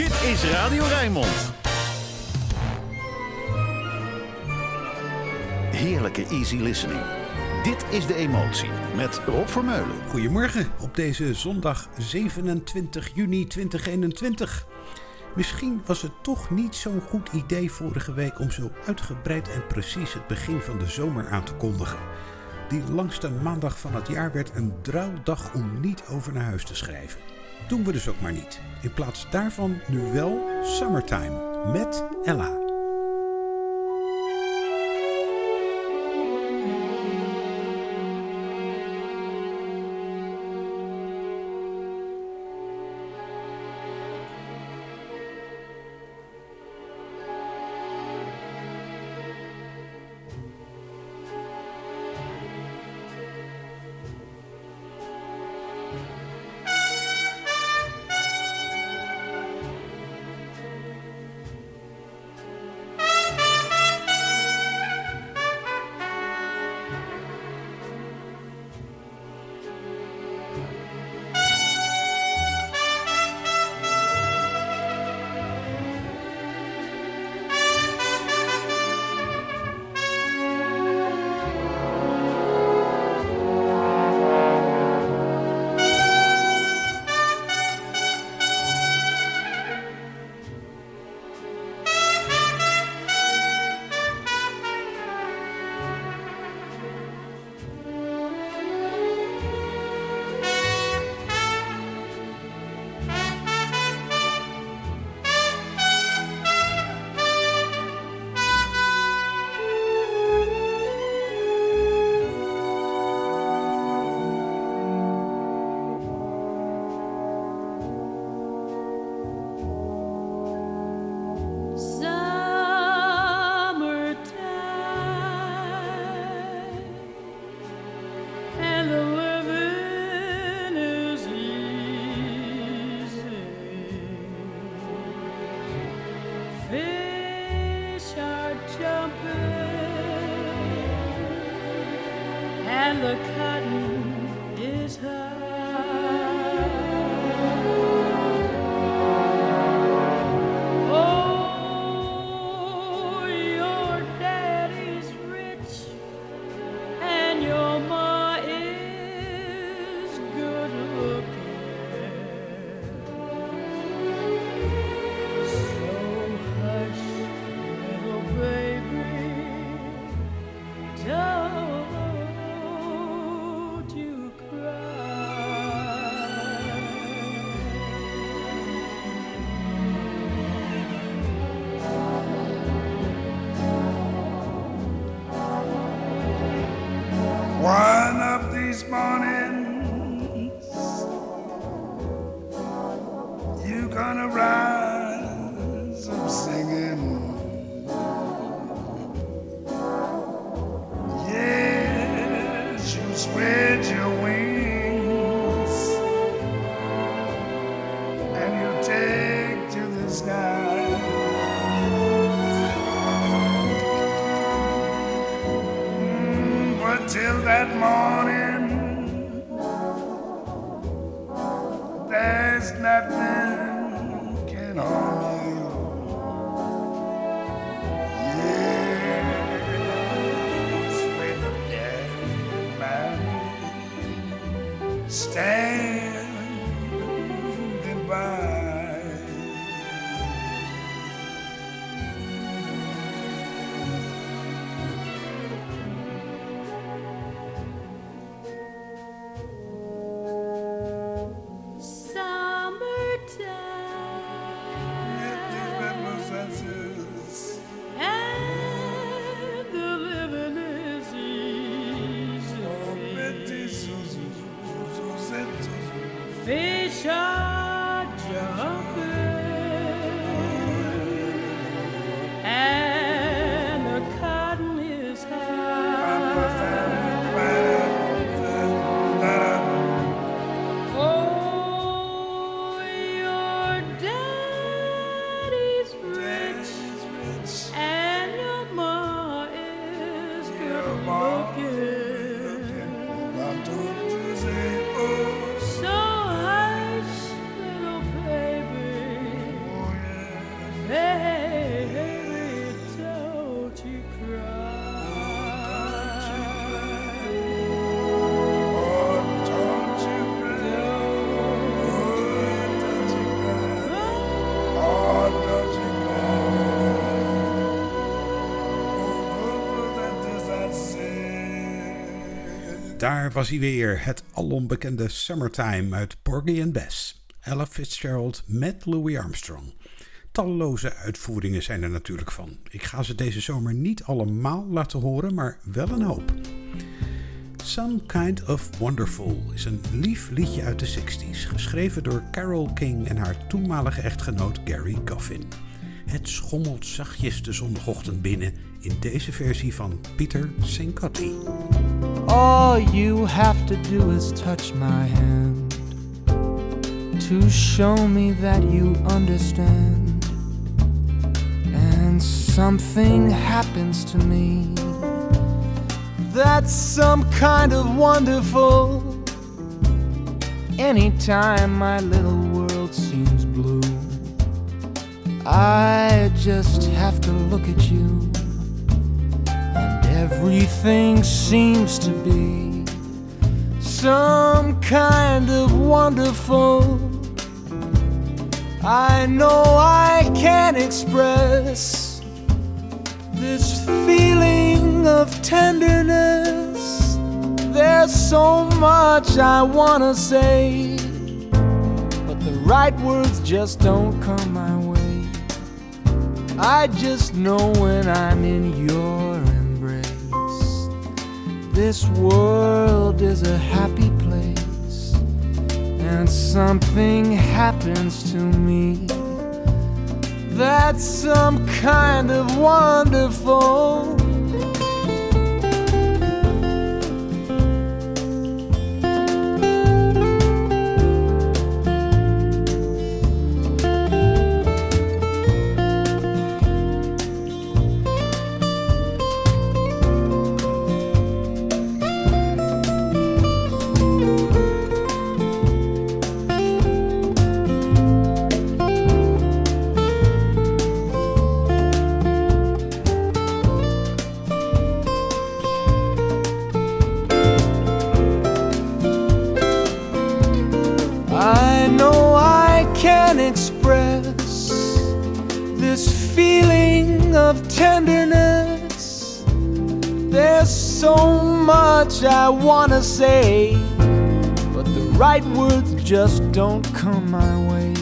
Dit is Radio Rijnmond. Heerlijke easy listening. Dit is De Emotie met Rob Vermeulen. Goedemorgen op deze zondag 27 juni 2021. Misschien was het toch niet zo'n goed idee vorige week om zo uitgebreid en precies het begin van de zomer aan te kondigen. Die langste maandag van het jaar werd een druildag om niet over naar huis te schrijven. Doen we dus ook maar niet. In plaats daarvan nu wel Summertime met Ella. stand. Daar was hij weer. Het alombekende Summertime uit Porgy and Bess. Ella Fitzgerald met Louis Armstrong. Talloze uitvoeringen zijn er natuurlijk van. Ik ga ze deze zomer niet allemaal laten horen, maar wel een hoop. Some Kind of Wonderful is een lief liedje uit de 60s, geschreven door Carole King en haar toenmalige echtgenoot Gary Goffin. Het schommelt zachtjes de zondagochtend binnen in deze versie van Peter Sincotti. All you have to do is touch my hand to show me that you understand. And something happens to me that's some kind of wonderful. Anytime my little world seems blue, I just have to look at you Everything seems to be some kind of wonderful. I know I can't express this feeling of tenderness. There's so much I wanna say, but the right words just don't come my way. I just know when I'm in your this world is a happy place, and something happens to me. That's some kind of wonderful. Say, but the right words just don't come my way.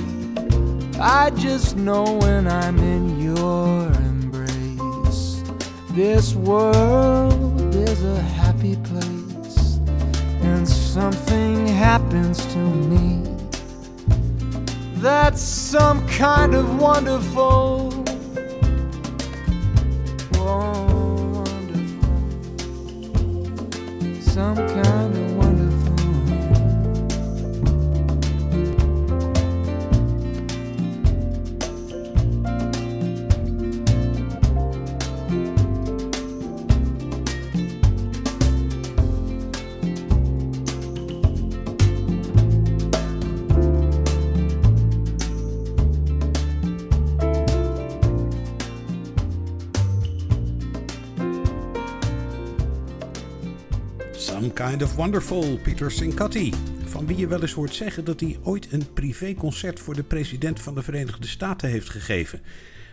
I just know when I'm in your embrace. This world is a happy place, and something happens to me. That's some kind of wonderful Of Wonderful, Peter Sincotti. Van wie je wel eens hoort zeggen dat hij ooit een privéconcert voor de president van de Verenigde Staten heeft gegeven.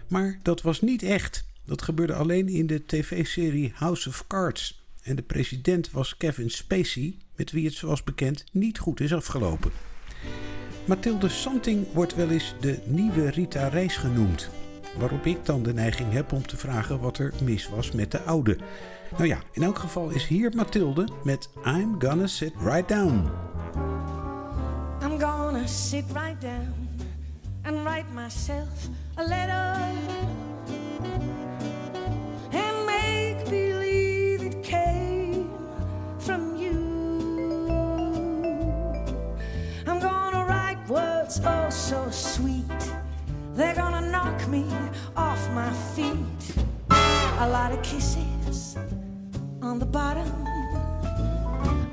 Maar dat was niet echt. Dat gebeurde alleen in de tv-serie House of Cards. En de president was Kevin Spacey, met wie het zoals bekend niet goed is afgelopen. Mathilde Santing wordt wel eens de nieuwe Rita Reis genoemd. Waarop ik dan de neiging heb om te vragen wat er mis was met de oude. Nou ja, in elk geval is hier Mathilde met I'm Gonna Sit Right Down. I'm gonna sit right down and write myself a letter. A lot of kisses on the bottom.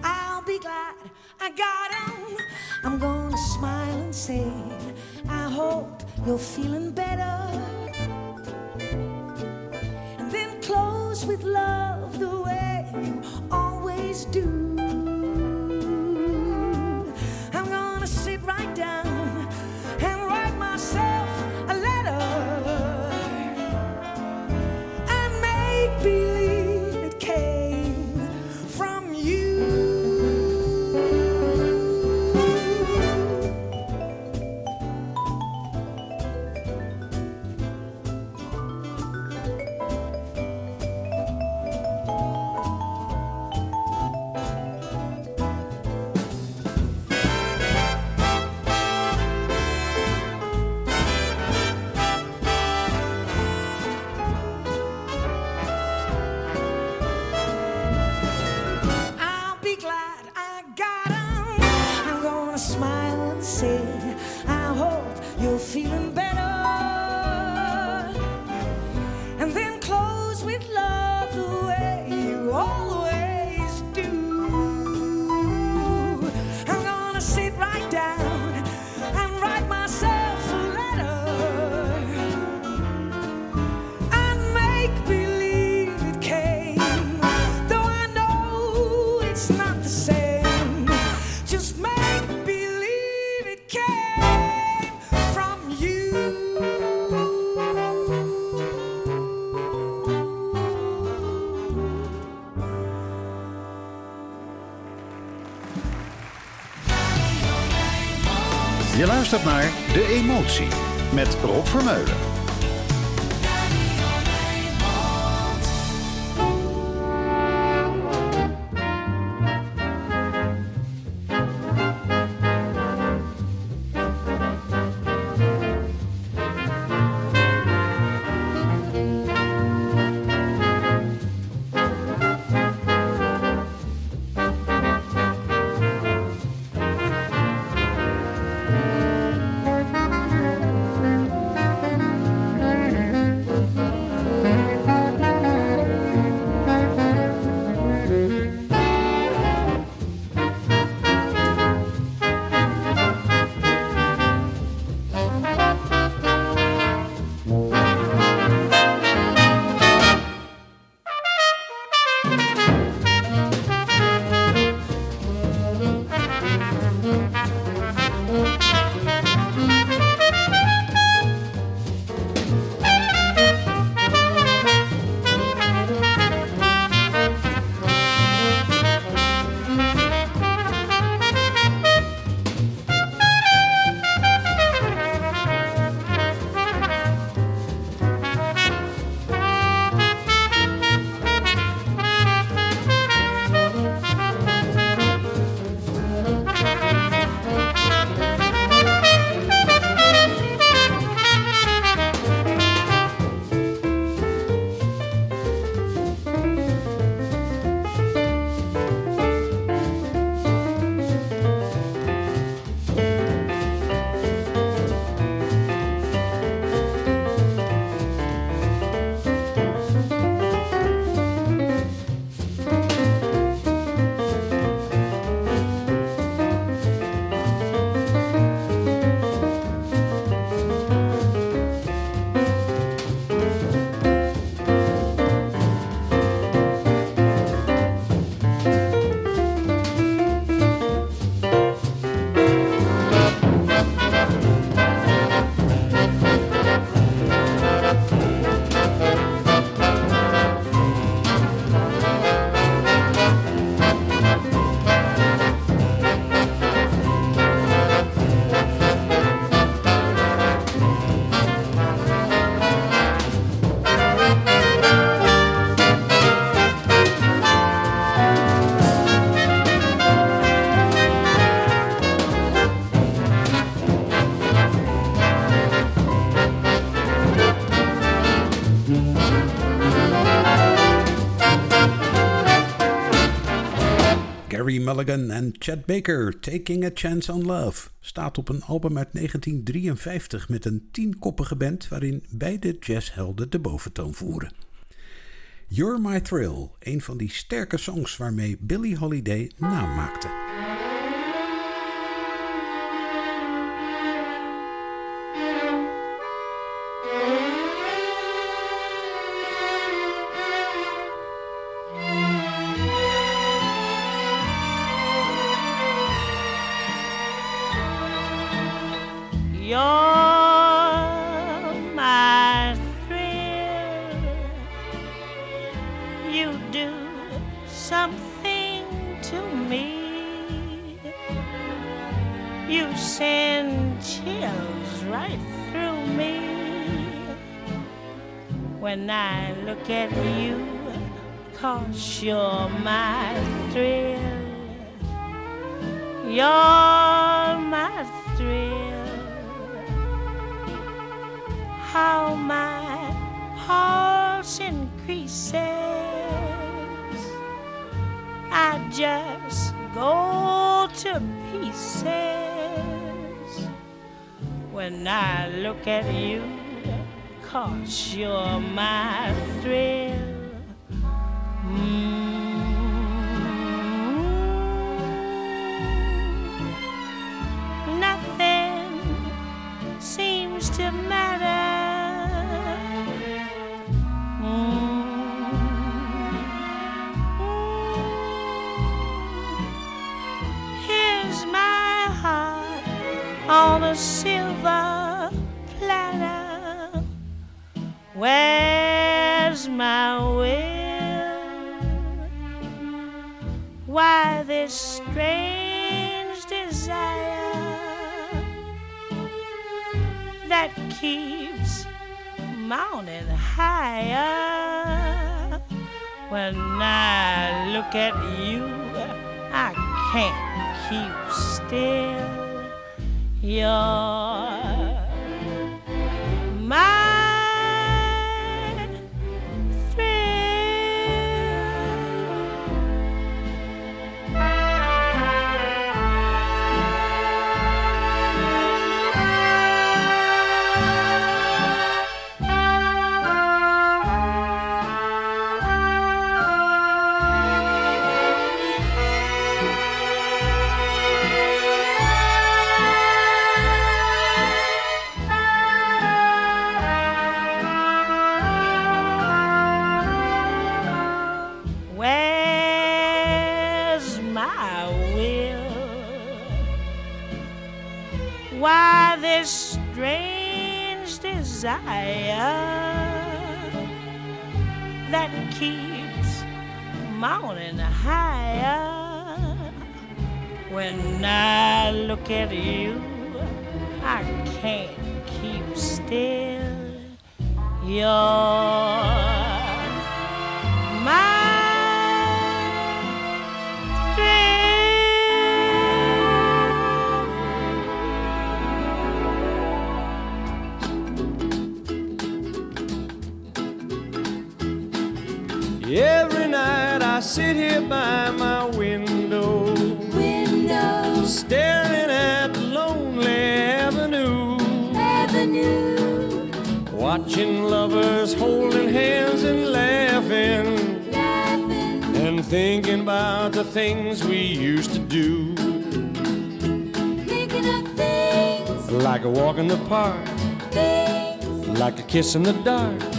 I'll be glad I got them. I'm gonna smile and say, I hope you're feeling better. And then close with love the way say I hope you're feeling better. Met Rob Vermeulen. Mulligan en Chad Baker, Taking a Chance on Love, staat op een album uit 1953 met een tienkoppige band waarin beide jazzhelden de boventoon voeren. You're My Thrill, een van die sterke songs waarmee Billie Holiday naam maakte. look at you, cause you're my thrill. You're my thrill. How my pulse increases. I just go to pieces when I look at you cause you're my thrill. Mm-hmm. Nothing seems to matter. Mm. Mm. Here's my heart on a silver. Where's my will? Why this strange desire that keeps mounting higher. When I look at you, I can't keep still. You're desire that keeps mounting higher? When I look at you, I can't keep still. You're Every night I sit here by my window, Window, staring at lonely avenue, avenue, watching lovers holding hands and laughing, laughing, and thinking about the things we used to do, thinking of things, like a walk in the park, things, like a kiss in the dark,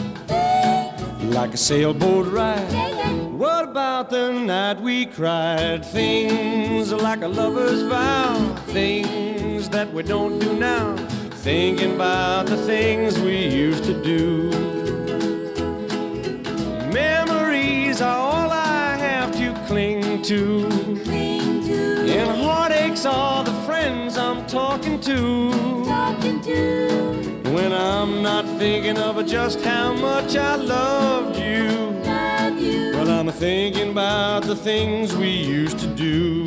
like a sailboat ride. What about the night we cried? Things like a lover's vow, things that we don't do now. Thinking about the things we used to do. Memories are all I have to cling to. Cling to, And heartaches are the friends I'm talking to. talking to, When I'm not thinking of just how much I loved you. love you, Well, I'm thinking about the things we used to do.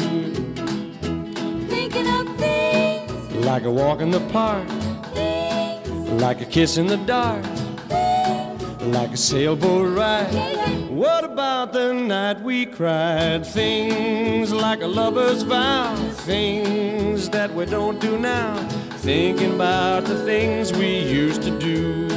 thinking of things, Like a walk in the park, things, like a kiss in the dark, things. like a sailboat ride. yeah, yeah. What about the night we cried? Things like a lover's vow, things that we don't do now. Thinking about the things we used to do.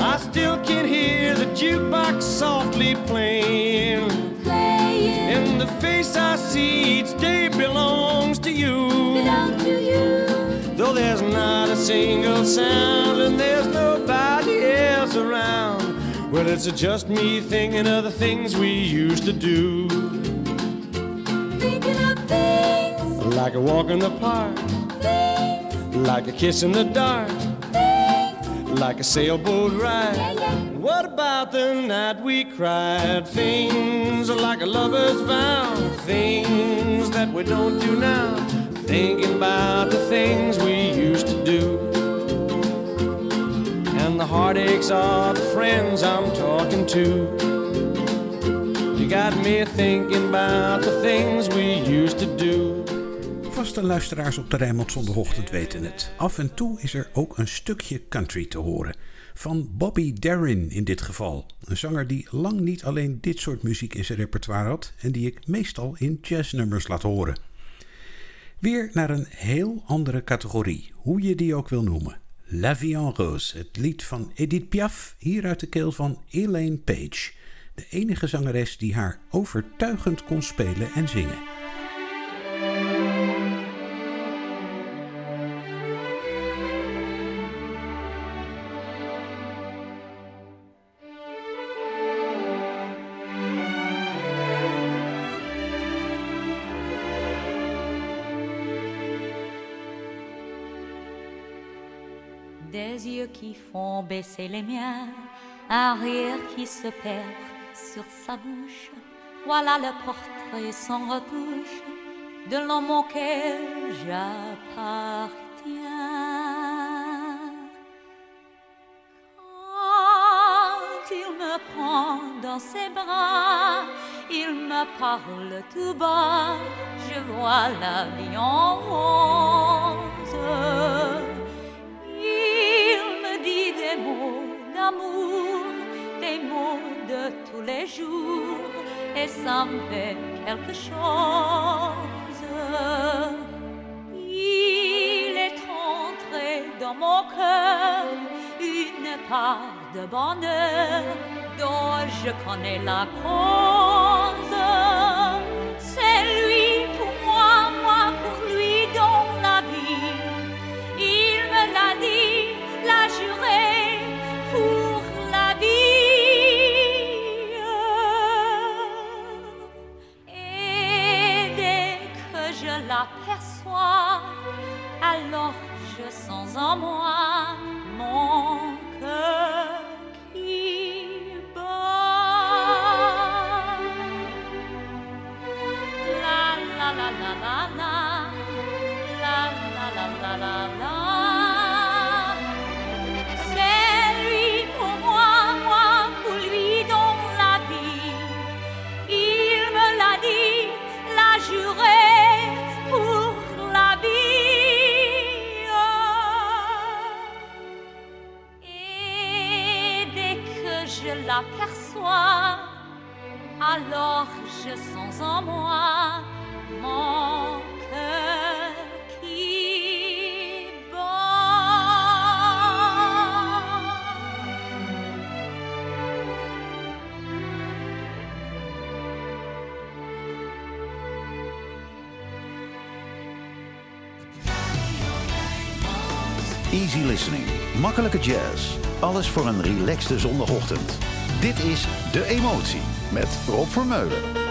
I still can hear the jukebox softly playing. playing, And the face I see each day belongs to you. belong to you, Though there's not a single sound and there's nobody else around. Well, it's just me thinking of the things we used to do. thinking of things, Like a walk in the park, like a kiss in the dark, like a sailboat ride. What about the night we cried? Things like a lover's vow, things that we don't do now. Thinking about the things we used to do. And the heartaches are the friends I'm talking to. You got me thinking about the things we used to do. Vaste luisteraars op de Rijnmond Zondagochtend weten het. Af en toe is er ook een stukje country te horen. Van Bobby Darin in dit geval. Een zanger die lang niet alleen dit soort muziek in zijn repertoire had en die ik meestal in jazznummers laat horen. Weer naar een heel andere categorie, hoe je die ook wil noemen. La Vie en Rose, het lied van Edith Piaf, hier uit de keel van Elaine Page. De enige zangeres die haar overtuigend kon spelen en zingen. qui font baisser les miens, un rire qui se perd sur sa bouche. Voilà le portrait sans retouche de l'homme auquel j'appartiens. Quand il me prend dans ses bras, il me parle tout bas, je vois la vie en rose. Dit des mots d'amour, des mots de tous les jours, et ça me fait quelque chose. Il est entré dans mon cœur une part de bonheur dont je connais la cause. Moi alors je sens en moi mon. Easy listening. Makkelijke jazz. Alles voor een relaxte zondagochtend. Dit is De Emotie met Rob Vermeulen.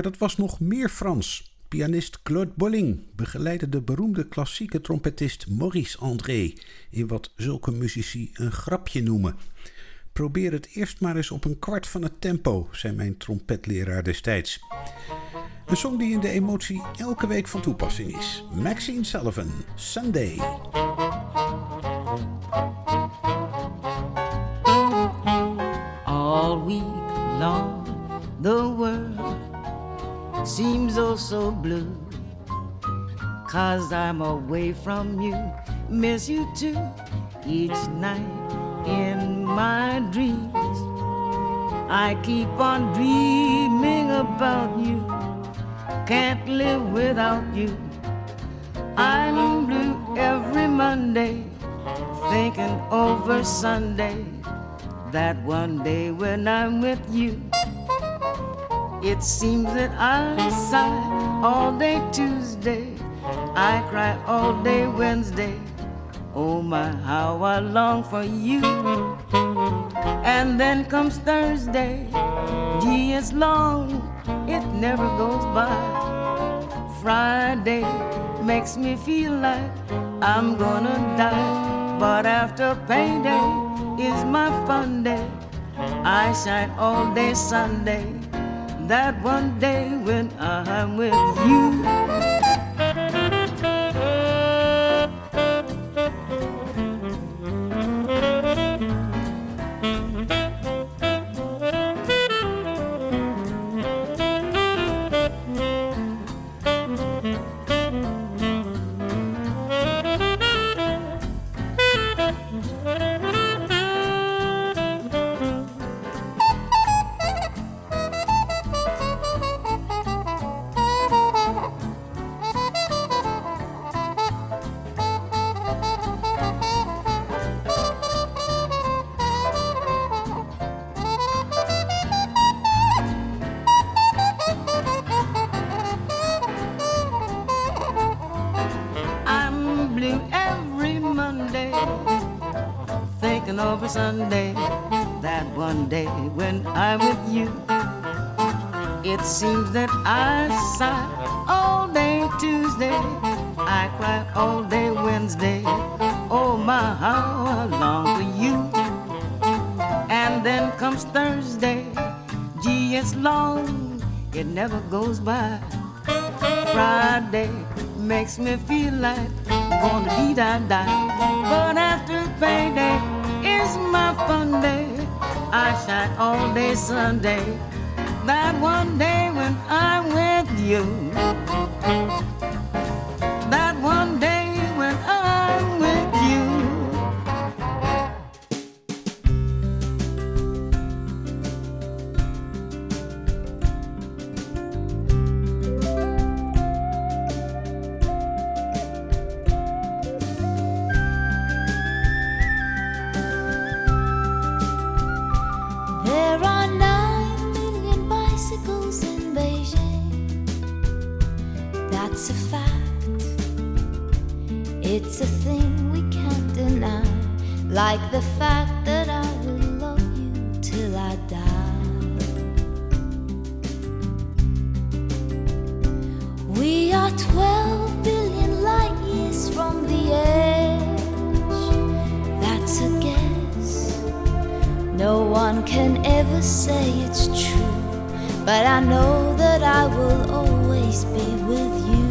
Maar dat was nog meer Frans. Pianist Claude Bolling begeleidde de beroemde klassieke trompetist Maurice André in wat zulke muzici een grapje noemen. Probeer het eerst maar eens op een kwart van het tempo, zei mijn trompetleraar destijds. Een song die in de emotie elke week van toepassing is. Maxine Sullivan, Sunday. All week long, the world seems oh so blue. Cause I'm away from you, miss you too, each night in my dreams. I keep on dreaming about you, can't live without you. I'm blue every Monday, thinking over Sunday, that one day when I'm with you. It seems that I sigh all day Tuesday, I cry all day Wednesday. Oh my, how I long for you. And then comes Thursday, gee, it's long, it never goes by. Friday makes me feel like I'm gonna die. But after payday is my fun day. I shine all day Sunday. That one day when I'm with you. That one day when I'm with you. It seems that I sigh all day Tuesday, I cry all day Wednesday. Oh my, how I long for you. And then comes Thursday, gee, it's long, it never goes by. Friday makes me feel like I'm gonna be die die. Shine all day Sunday. That one day when I'm with you. Say it's true, but I know that I will always be with you.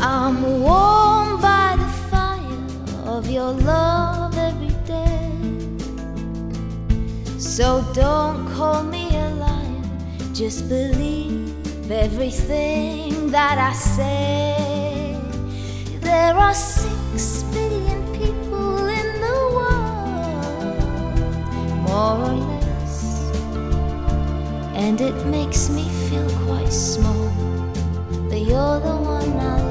I'm warmed by the fire of your love every day. So don't call me a liar, just believe everything that I say. There are more or less, and it makes me feel quite small. But you're the one I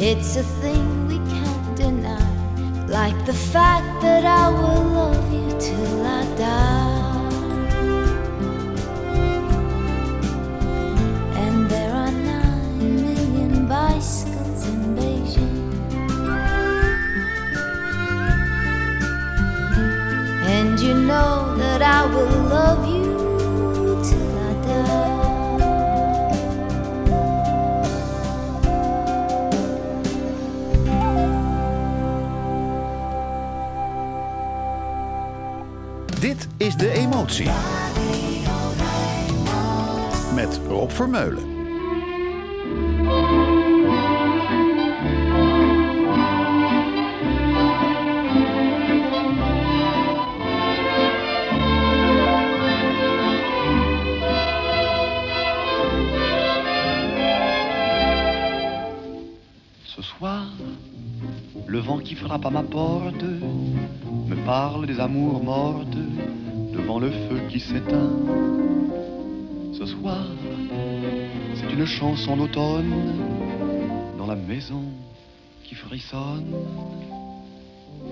It's a thing we can't deny. Like the fact that I will love you till I die. And there are nine million bicycles in Beijing. And you know that I will love you is De Emotie. Met Rob Vermeulen. Ce soir, le vent qui frappe à ma porte me parle des amours mortes le feu qui s'éteint. Ce soir, c'est une chanson d'automne dans la maison qui frissonne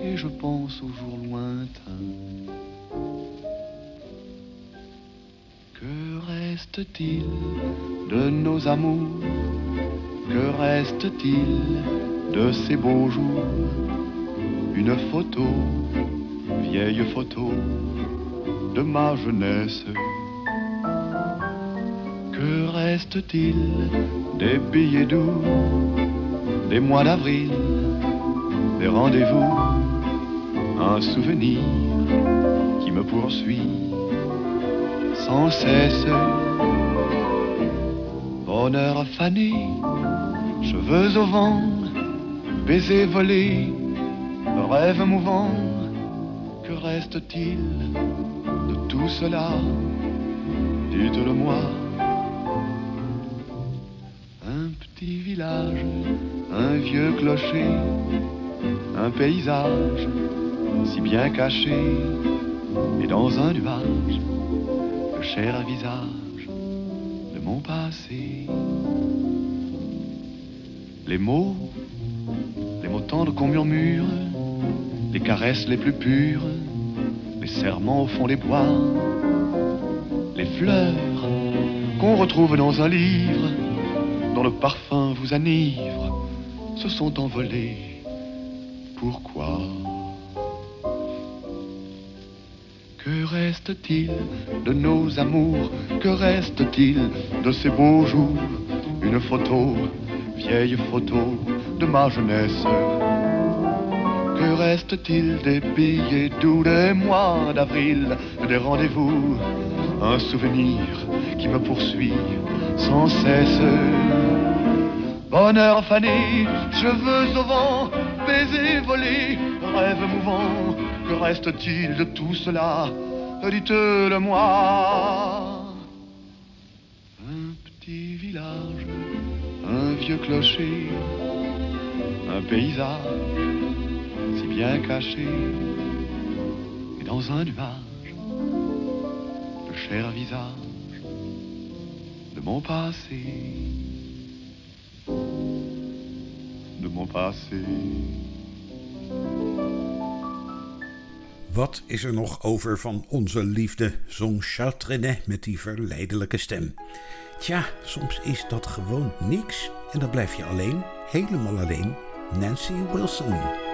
et je pense aux jours lointains. Que reste-t-il de nos amours? Que reste-t-il de ces beaux jours? Une photo, vieille photo de ma jeunesse. Que reste-t-il des billets doux, des mois d'avril, des rendez-vous Un souvenir qui me poursuit sans cesse. Bonheur fané, cheveux au vent, baisers volés, rêve mouvant. Que reste-t-il tout cela Dites-le-moi. Un petit village, un vieux clocher, un paysage si bien caché, et dans un nuage, le cher visage de mon passé. Les mots, les mots tendres qu'on murmure, les caresses les plus pures, les serments au fond des bois, les fleurs qu'on retrouve dans un livre, dont le parfum vous enivre, se sont envolés. Pourquoi? Que reste-t-il de nos amours? Que reste-t-il de ces beaux jours? Une photo, vieille photo de ma jeunesse. Que reste-t-il des billets doux des mois d'avril, des rendez-vous Un souvenir qui me poursuit sans cesse? Bonheur fané, cheveux au vent, baisers volés, rêve mouvant. Que reste-t-il de tout cela? Dites-le-moi. Un petit village, un vieux clocher, un paysage bien caché, et dans un nuage, le cher visage de mon passé, de mon passé. Wat is er nog over van onze liefde, zong Charles Trenet met die verleidelijke stem. Tja, soms is dat gewoon niks en dan blijf je alleen, helemaal alleen, Nancy Wilson.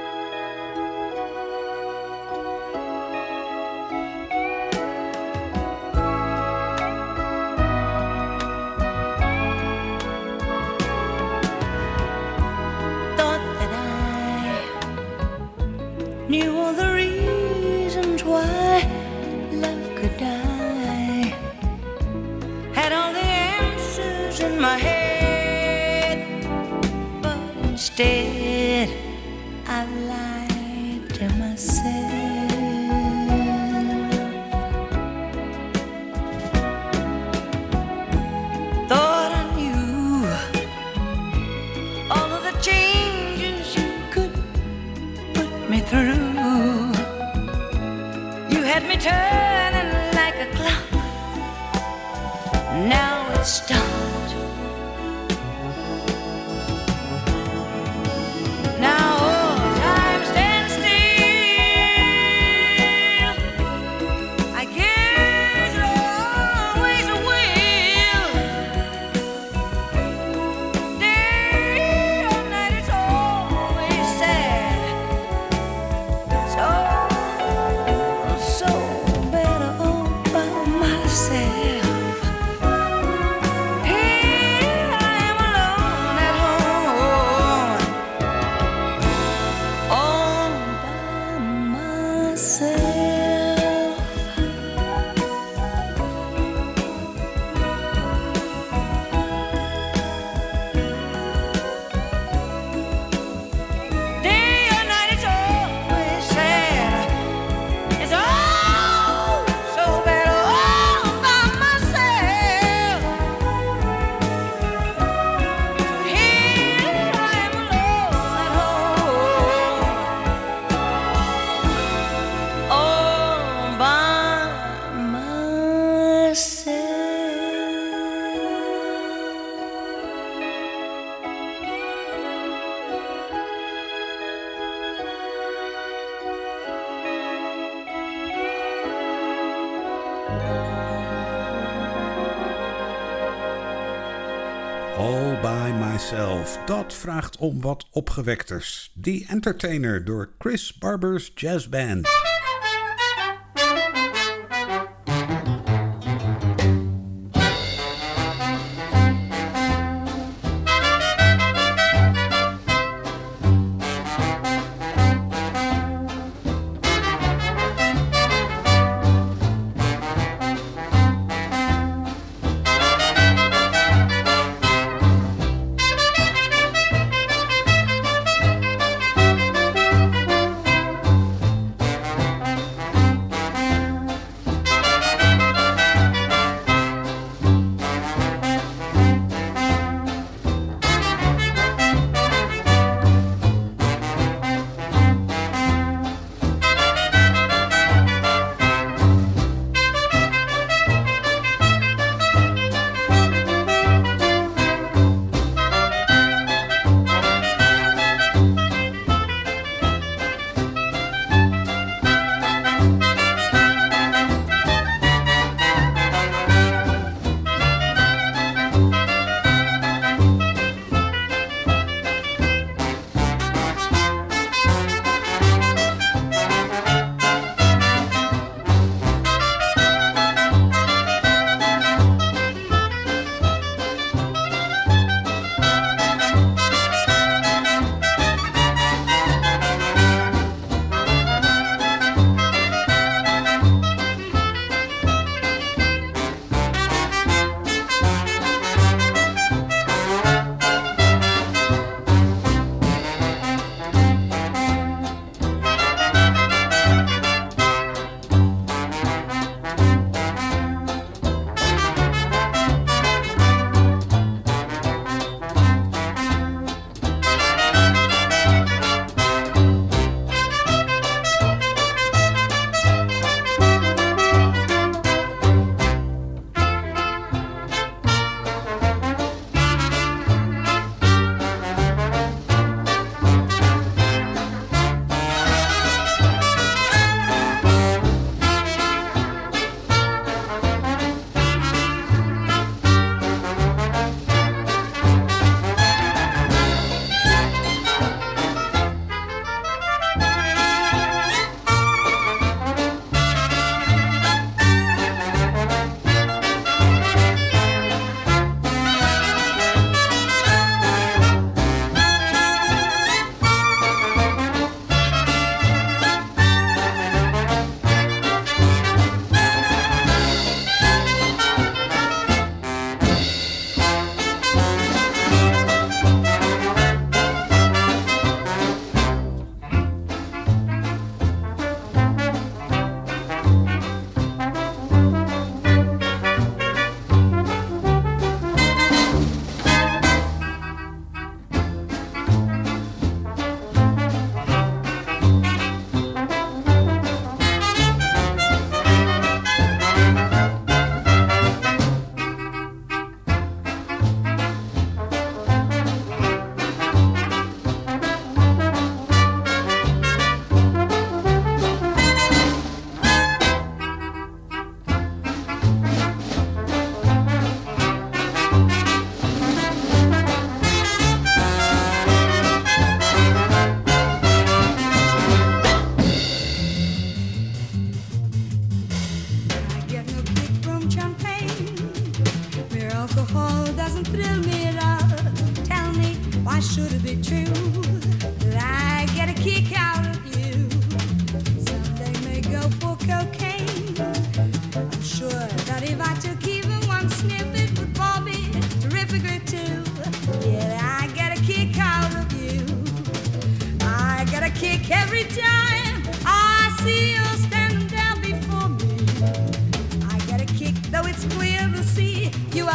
Dat vraagt om wat opgewekters. The Entertainer door Chris Barber's Jazz Band.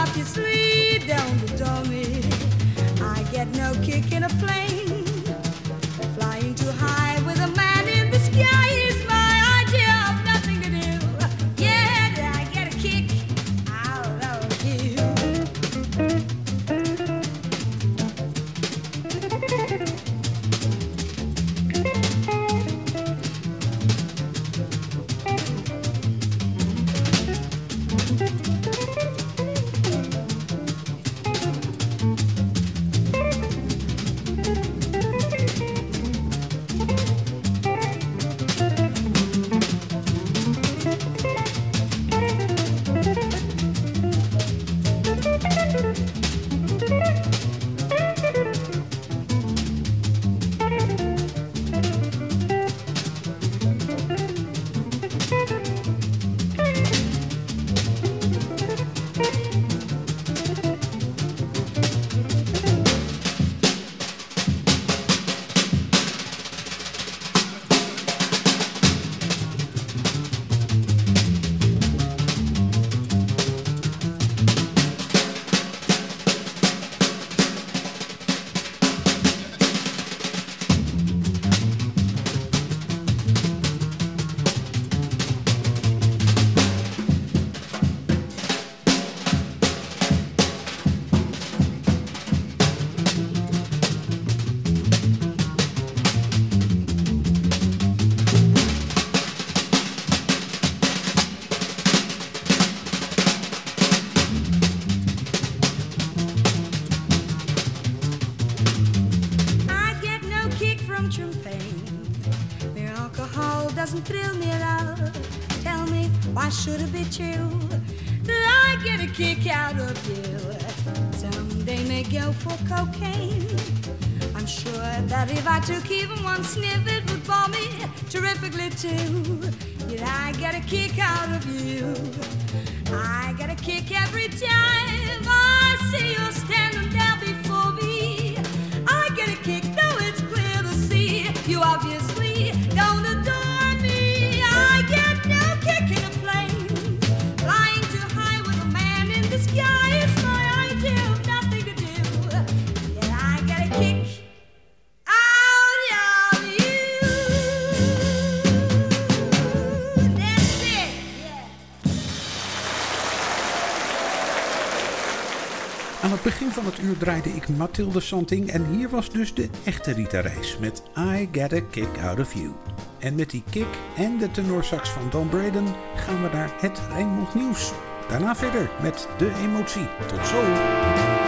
See you obviously don't adore me. I get no kick in a plane. I get no kick from champagne. Mere alcohol doesn't thrill me at all. Tell me, why should it be true that I get a kick out of you? Someday may go for cocaine. I'm sure that if I took even one sniff, it would bore me terrifically too. Yet I get a kick out of you. I get a kick every time I see you standing there het uur draaide ik Mathilde Santing en hier was dus de echte Rita Reis met I Get a Kick Out of You. En met die kick en de tenorsax van Don Braden gaan we naar het Rijnmond Nieuws. Daarna verder met de emotie. Tot zo!